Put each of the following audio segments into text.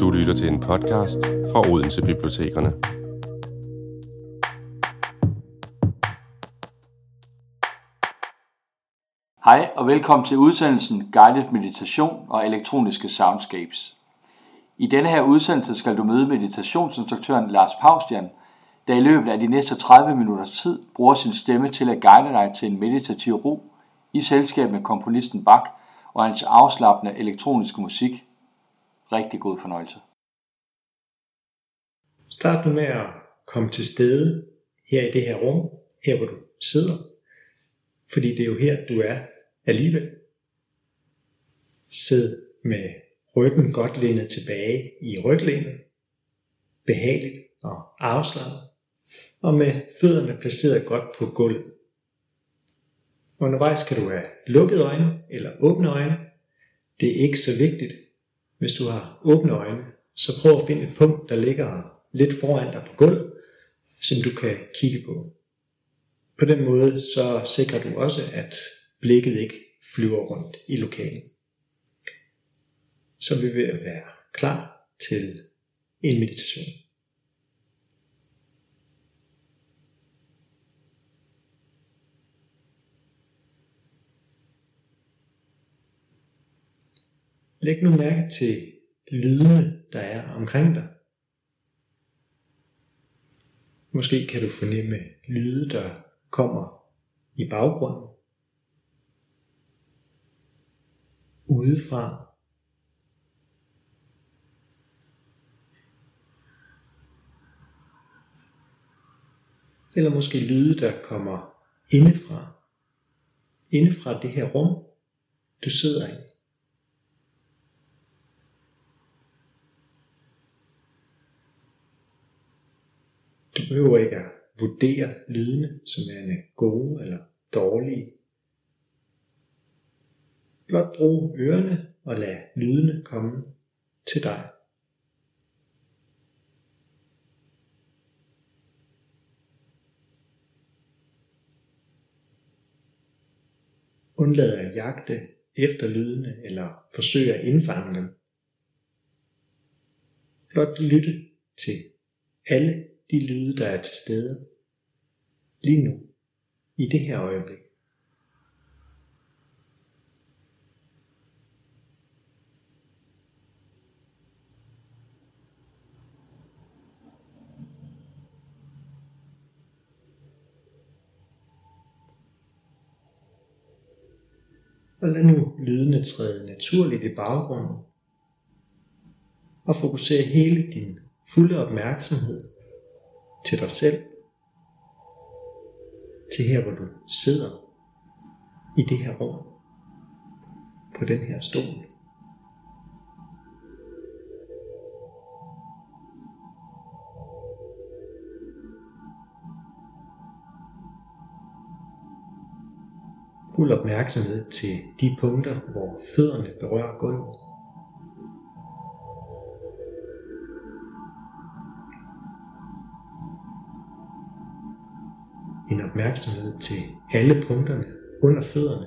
Du lytter til en podcast fra Odense Bibliotekerne. Hej og velkommen til udsendelsen Guided Meditation og Elektroniske Soundscapes. I denne her udsendelse skal du møde meditationsinstruktøren Lars Paustian, der i løbet af de næste 30 minutters tid bruger sin stemme til at guide dig til en meditativ ro i selskab med komponisten Bach og hans afslappende elektroniske musik. Rigtig god fornøjelse. Start nu med at komme til stede her i det her rum, her hvor du sidder, fordi det er jo her, du er alligevel. Sid med ryggen godt lænet tilbage i ryglænet, behageligt og afslappet, og med fødderne placeret godt på gulvet. Undervejs kan du have lukkede øjne eller åbne øjne. Det er ikke så vigtigt. Hvis du har åbne øjne, så prøv at finde et punkt, der ligger lidt foran dig på gulvet, som du kan kigge på. På den måde så sikrer du også, at blikket ikke flyver rundt i lokalet. Så vi vil være klar til en meditation. Læg nu mærke til lydene, der er omkring dig. Måske kan du fornemme lyde, der kommer i baggrunden. Udefra. Eller måske lyde, der kommer indefra. Indefra det her rum, du sidder i. Du behøver ikke at vurdere lydene som er gode eller dårlige. Blot brug ørerne og lad lydene komme til dig. Undlad at jagte efter lydene eller forsøge at indfange dem. Blot lytte til alle de lyde, der er til stede lige nu, i det her øjeblik. Og lad nu lydene træde naturligt i baggrunden og fokusere hele din fulde opmærksomhed til dig selv, til her, hvor du sidder i det her rum, på den her stol. Fuld opmærksomhed til de punkter, hvor fødderne berører gulvet. En opmærksomhed til alle punkterne under fødderne.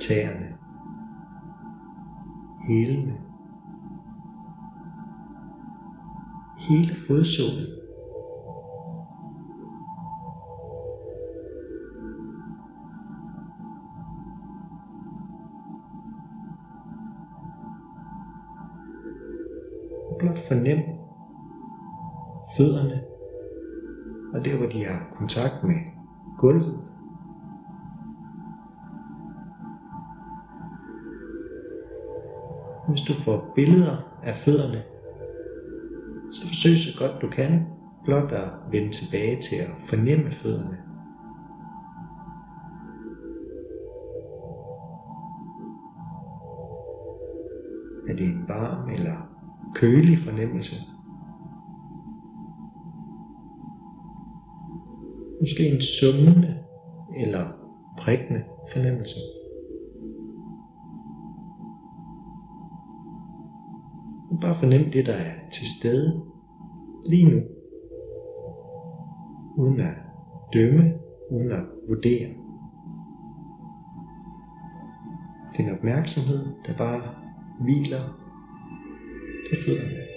Tæerne. Hælene. Hele fodsålen. Og blot fornem fødderne, og der hvor de har kontakt med gulvet. Hvis du får billeder af fødderne, så forsøg så godt du kan blot at vende tilbage til at fornemme fødderne. Er det en varm eller kølig fornemmelse? Måske en summende eller prikkende fornemmelse. Og bare fornem det, der er til stede lige nu. Uden at dømme, uden at vurdere. Din opmærksomhed, der bare hviler på fødderne.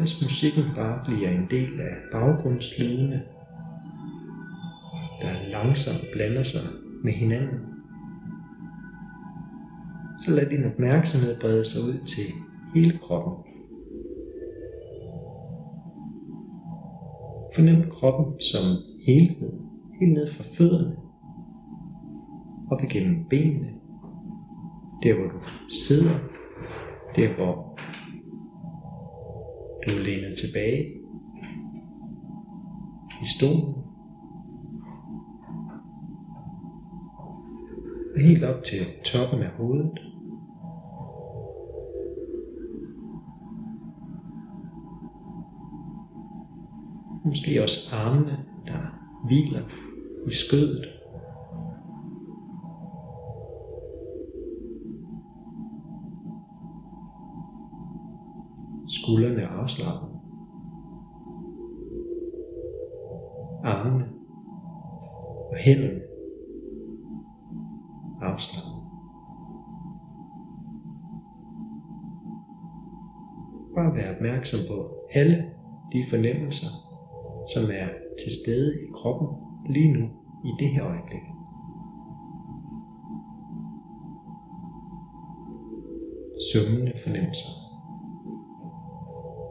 Mens musikken bare bliver en del af baggrundslydene, der langsomt blander sig med hinanden, så lad din opmærksomhed brede sig ud til hele kroppen. Fornem kroppen som helhed, helt ned fra fødderne, op igennem benene, der hvor du sidder, der hvor du er lænet tilbage i stolen. Og helt op til toppen af hovedet. Måske også armene, der hviler i skødet. Skuldrene afslappet. Armene og hænderne afslappet. Bare vær opmærksom på alle de fornemmelser, som er til stede i kroppen lige nu i det her øjeblik. Summende fornemmelser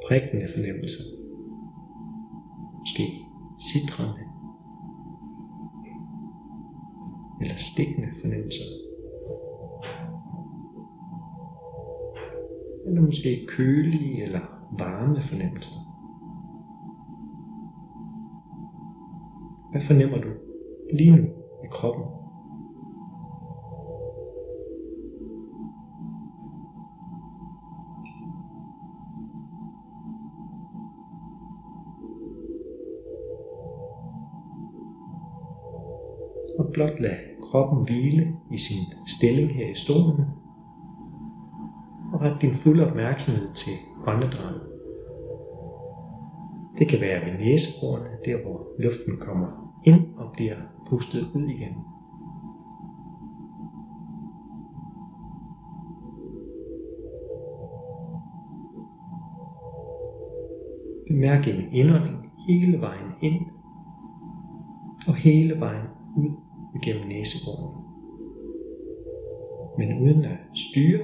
prikkende fornemmelse. Måske sidrende eller stikkende fornemmelser. Eller måske kølige eller varme fornemmelser. Hvad fornemmer du lige nu blot lade kroppen hvile i sin stilling her i stolen. Og ret din fulde opmærksomhed til åndedrættet. Det kan være ved næseborene, der hvor luften kommer ind og bliver pustet ud igen. Bemærk en indånding hele vejen ind og hele vejen ud igennem næseboren. Men uden at styre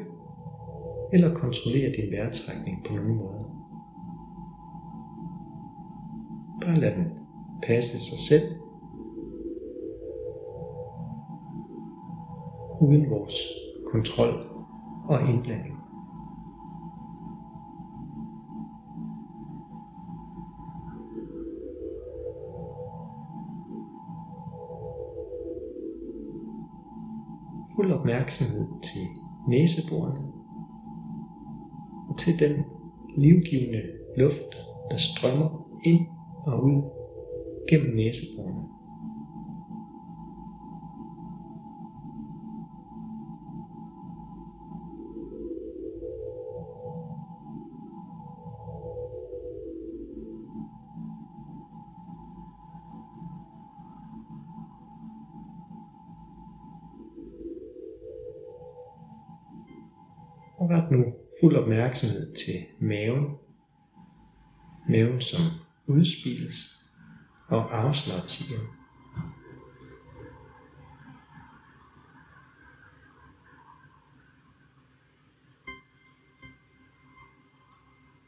eller kontrollere din vejrtrækning på nogen måde. Bare lad den passe sig selv. Uden vores kontrol og indblanding. Fuld opmærksomhed til næseborene og til den livgivende luft, der strømmer ind og ud gennem næseborene. Og ret nu fuld opmærksomhed til maven. Maven som udspilles og afslappes igen.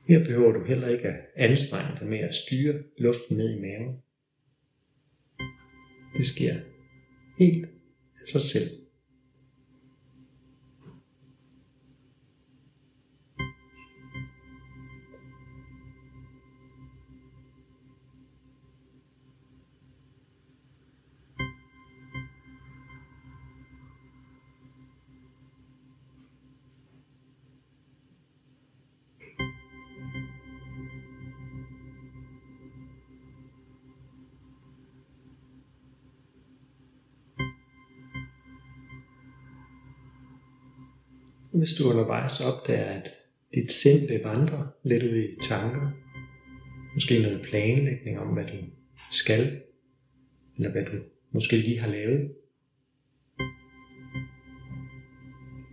Her behøver du heller ikke at anstrenge dig med at styre luften ned i maven. Det sker helt af sig selv. Hvis du undervejs opdager, at dit sind vil vandre lidt ud i tanker, måske noget planlægning om, hvad du skal, eller hvad du måske lige har lavet,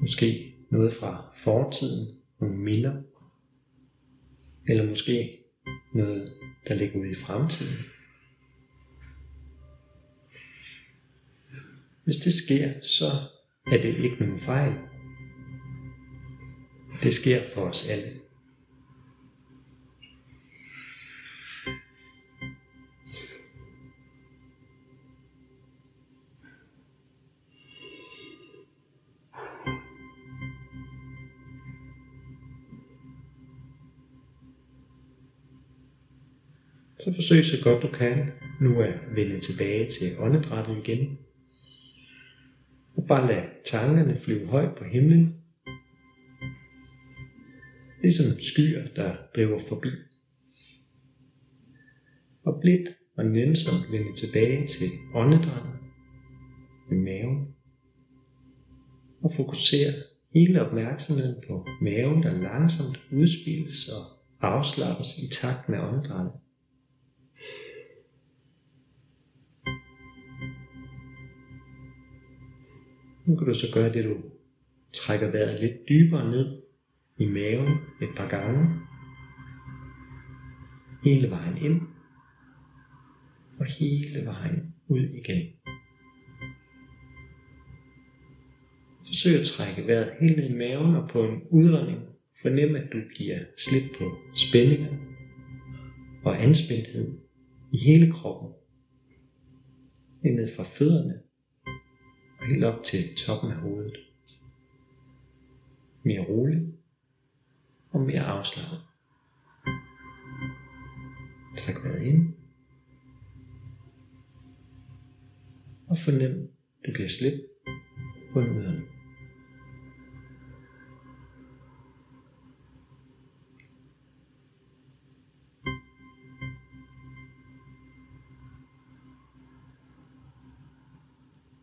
måske noget fra fortiden, nogle minder, eller måske noget, der ligger ude i fremtiden. Hvis det sker, så er det ikke nogen fejl. Det sker for os alle. Så forsøg så godt du kan nu at vende tilbage til åndedrættet igen. Og bare lad tankerne flyve højt på himlen. Ligesom skyer, der driver forbi. Og blidt og nænsomt vende tilbage til åndedrættet med maven. Og fokusere hele opmærksomheden på maven, der langsomt udspilles og afslappes i takt med åndedrættet. Nu kan du så gøre det, du trækker vejret lidt dybere ned i maven et par gange. Hele vejen ind. Og hele vejen ud igen. Forsøg at trække vejret helt ned i maven og på en udånding fornem at du giver slip på spændinger og anspændthed i hele kroppen. Ned fra fødderne og helt op til toppen af hovedet. Mere roligt og mere afslappet. Træk vejret ind. Og fornem, du kan slippe på en.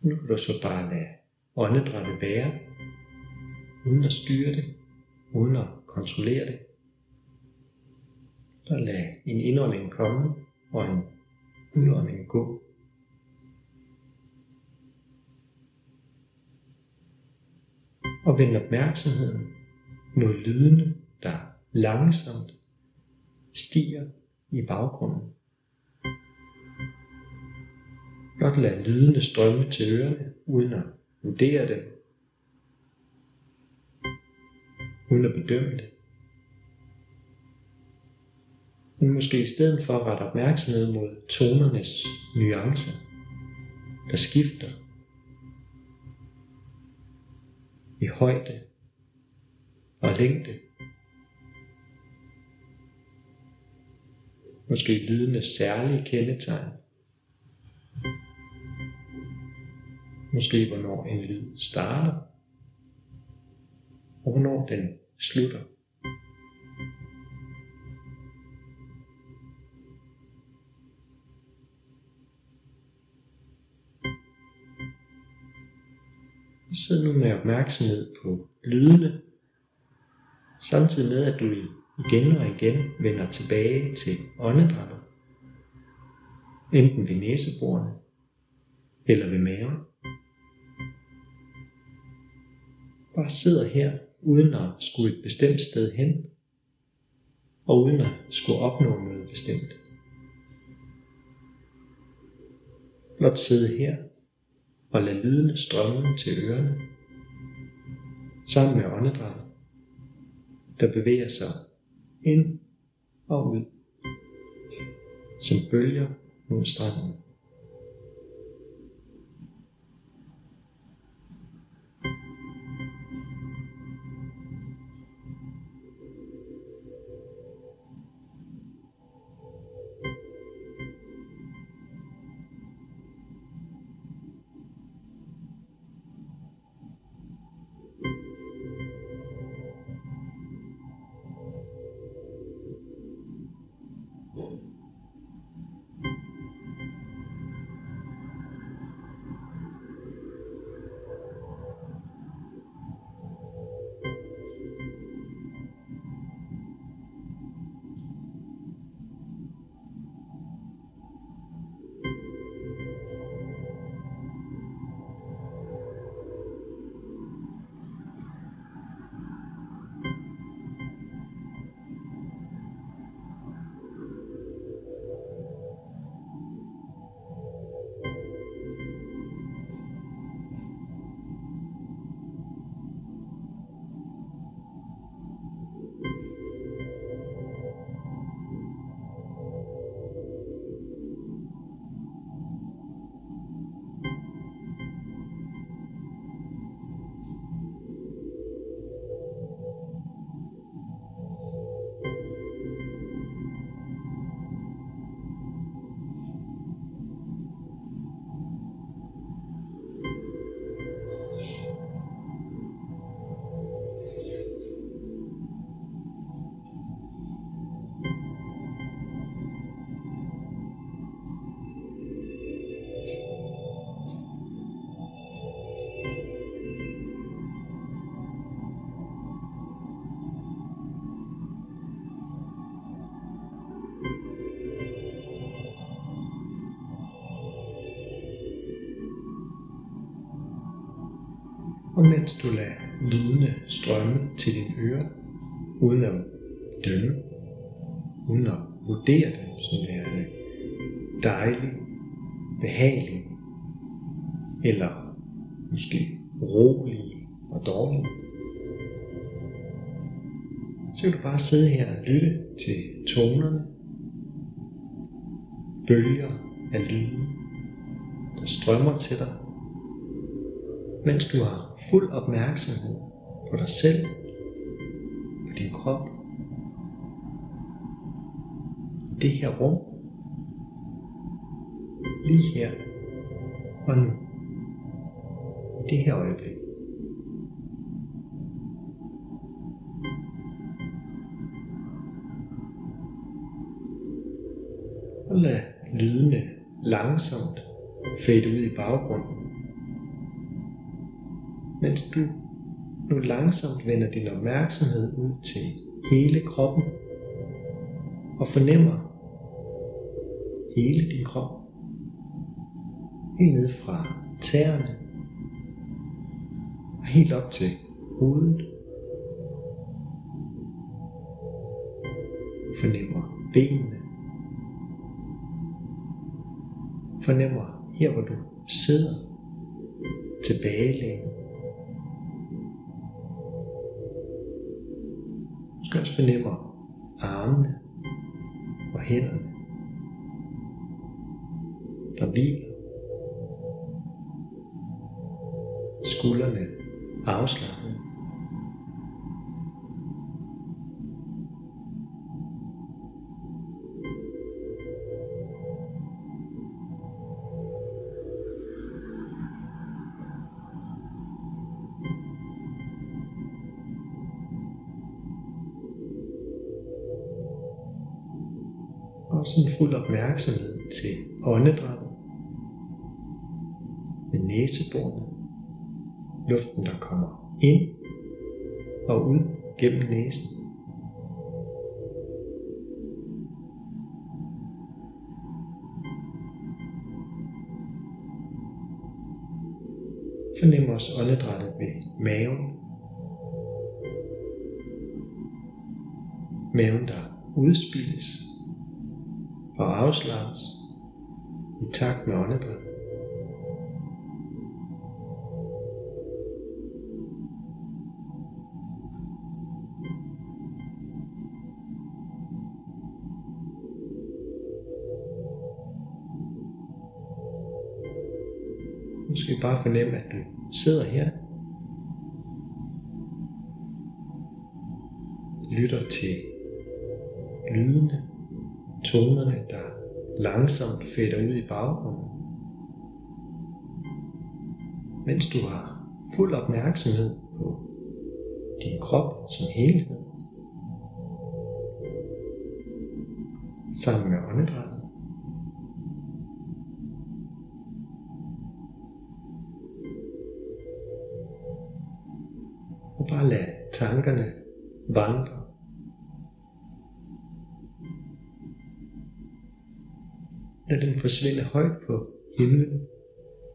Nu kan du så bare lade åndedrættet være, uden at styre det, uden at kontrollere det. Og lad en indånding komme og en udånding gå. Og vend opmærksomheden mod lydene, der langsomt stiger i baggrunden. Blot lad lydene strømme til ørerne, uden at vurdere dem, uden at bedømme det. Men måske i stedet for at rette opmærksomhed mod tonernes nuancer, der skifter i højde og længde. Måske lydenes særlige kendetegn. Måske hvornår en lyd starter, og hvornår den slutter. Sid nu med opmærksomhed på lydene, samtidig med at du igen og igen vender tilbage til åndedrættet, enten ved næseborene eller ved maven. bare sidder her, uden at skulle et bestemt sted hen, og uden at skulle opnå noget bestemt. Blot sidde her og lade lydene strømme til ørerne, sammen med åndedrættet, der bevæger sig ind og ud, som bølger mod stranden. Og mens du lader lydene strømme til dine ører, uden at dømme, uden at vurdere dem som værende dejlige, behagelige, eller måske rolige og dårlige, så kan du bare sidde her og lytte til tonerne, bølger af lyden, der strømmer til dig, mens du har fuld opmærksomhed på dig selv, på din krop, i det her rum, lige her og nu, i det her øjeblik. Og lad lydene langsomt fade ud i baggrunden. Mens du nu langsomt vender din opmærksomhed ud til hele kroppen og fornemmer hele din krop. Helt ned fra tæerne og helt op til hovedet. Fornemmer benene. Fornemmer her, hvor du sidder tilbagelænet. Kønsfornemmer armene og hænderne, der hviler. Skuldrene afslappet. Sin fuld opmærksomhed til åndedrættet med næseborene, luften der kommer ind og ud gennem næsen. Fornem også åndedrættet ved maven. Maven, der udspilles og afslappes i takt med åndedrættet. Nu skal vi bare fornemme, at du sidder her, lytter til lydene tonerne, der langsomt fætter ud i baggrunden. Mens du har fuld opmærksomhed på din krop som helhed, sammen med åndedrættet. Og bare lad tankerne vandre Lad dem forsvinde højt på himlen,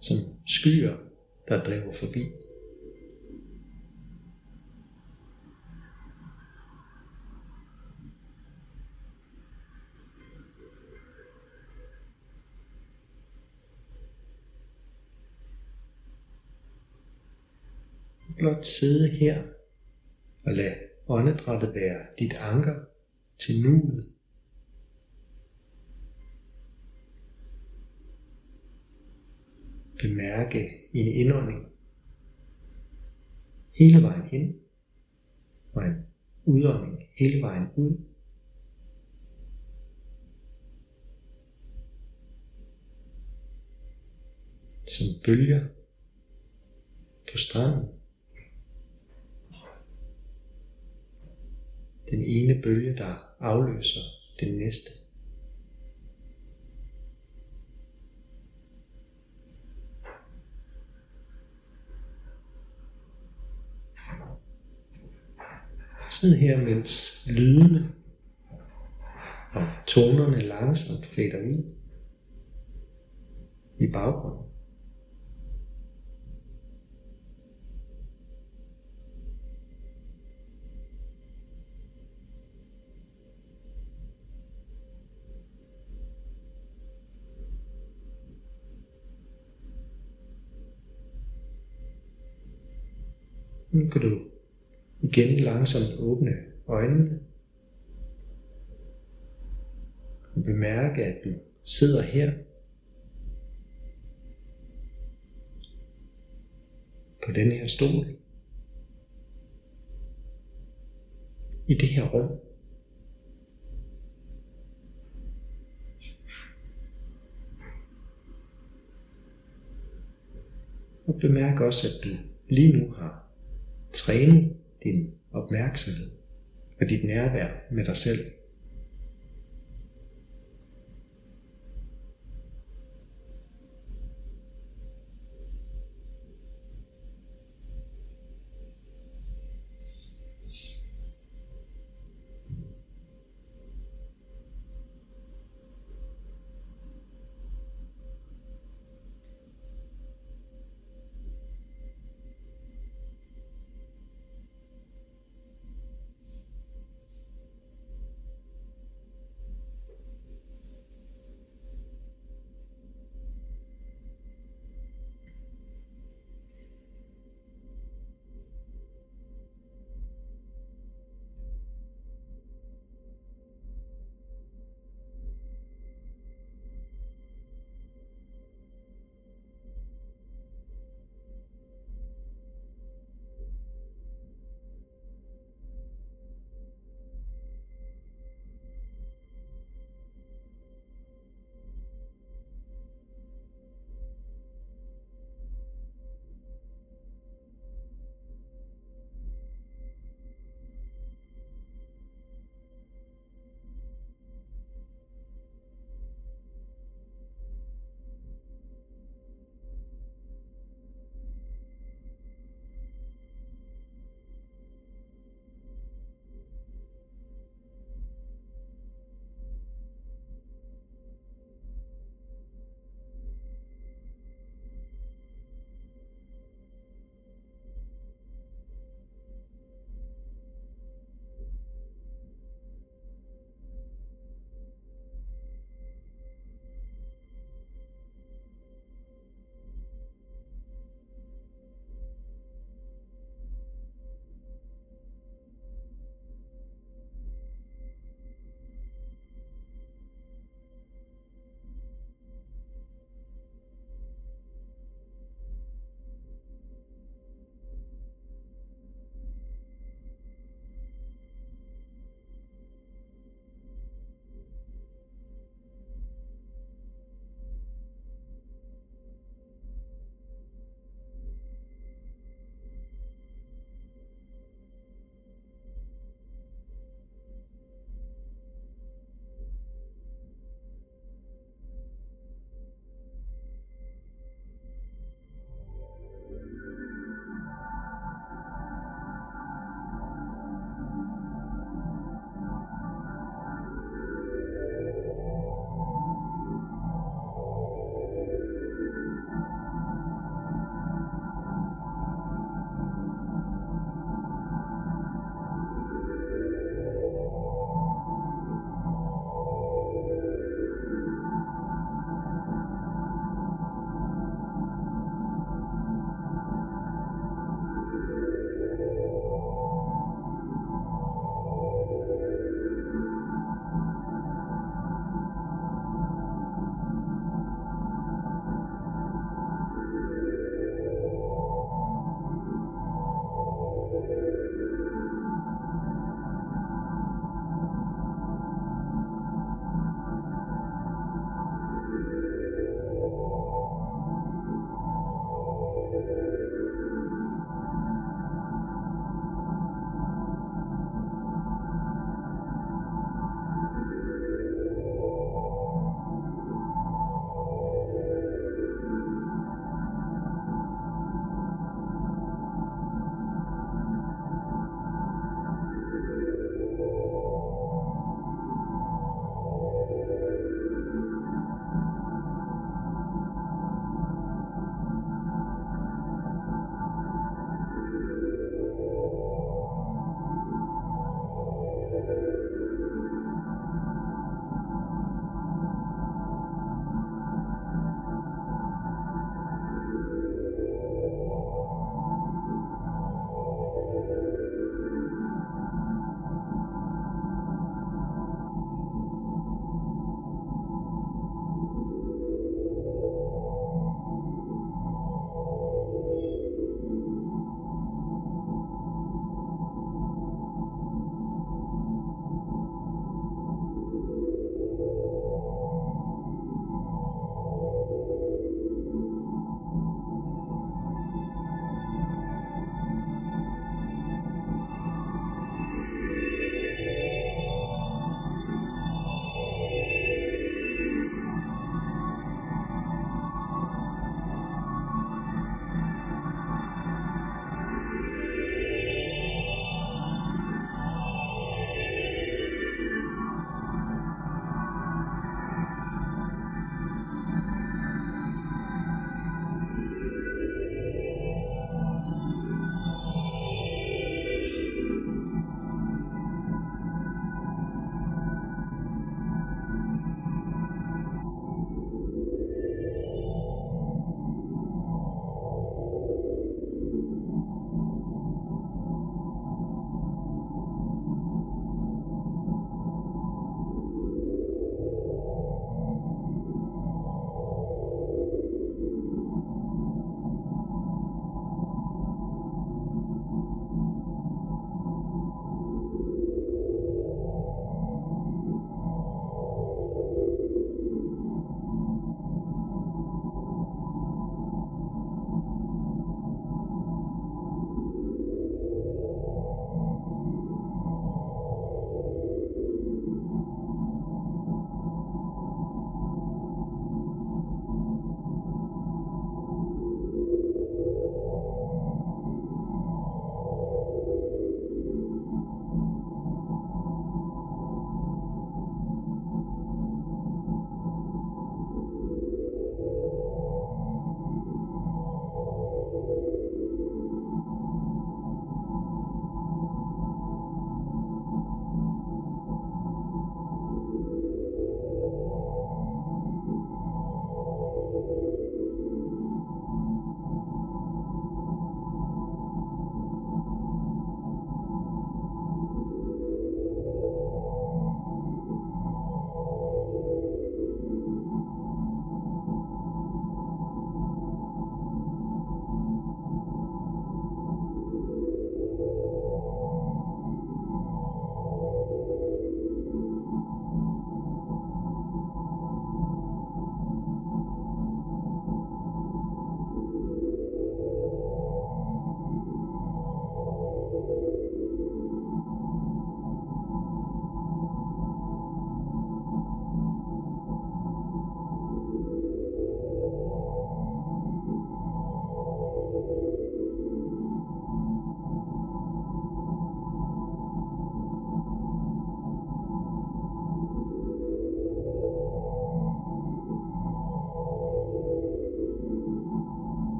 som skyer, der driver forbi. Blot sidde her og lad åndedrættet være dit anker til nuet bemærke en indånding hele vejen ind, og en udånding hele vejen ud. Som bølger på stranden. Den ene bølge, der afløser den næste. Sidde her, mens lydene og tonerne langsomt fader ud i baggrunden. Nu kan du igen langsomt åbne øjnene. Og bemærke, at du sidder her på den her stol i det her rum. Og bemærk også, at du lige nu har trænet din opmærksomhed og dit nærvær med dig selv.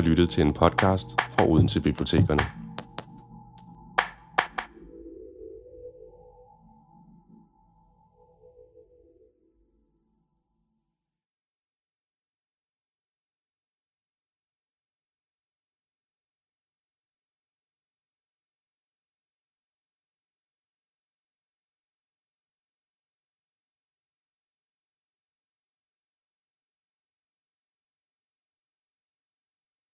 Har lyttet til en podcast fra Odense Bibliotekerne.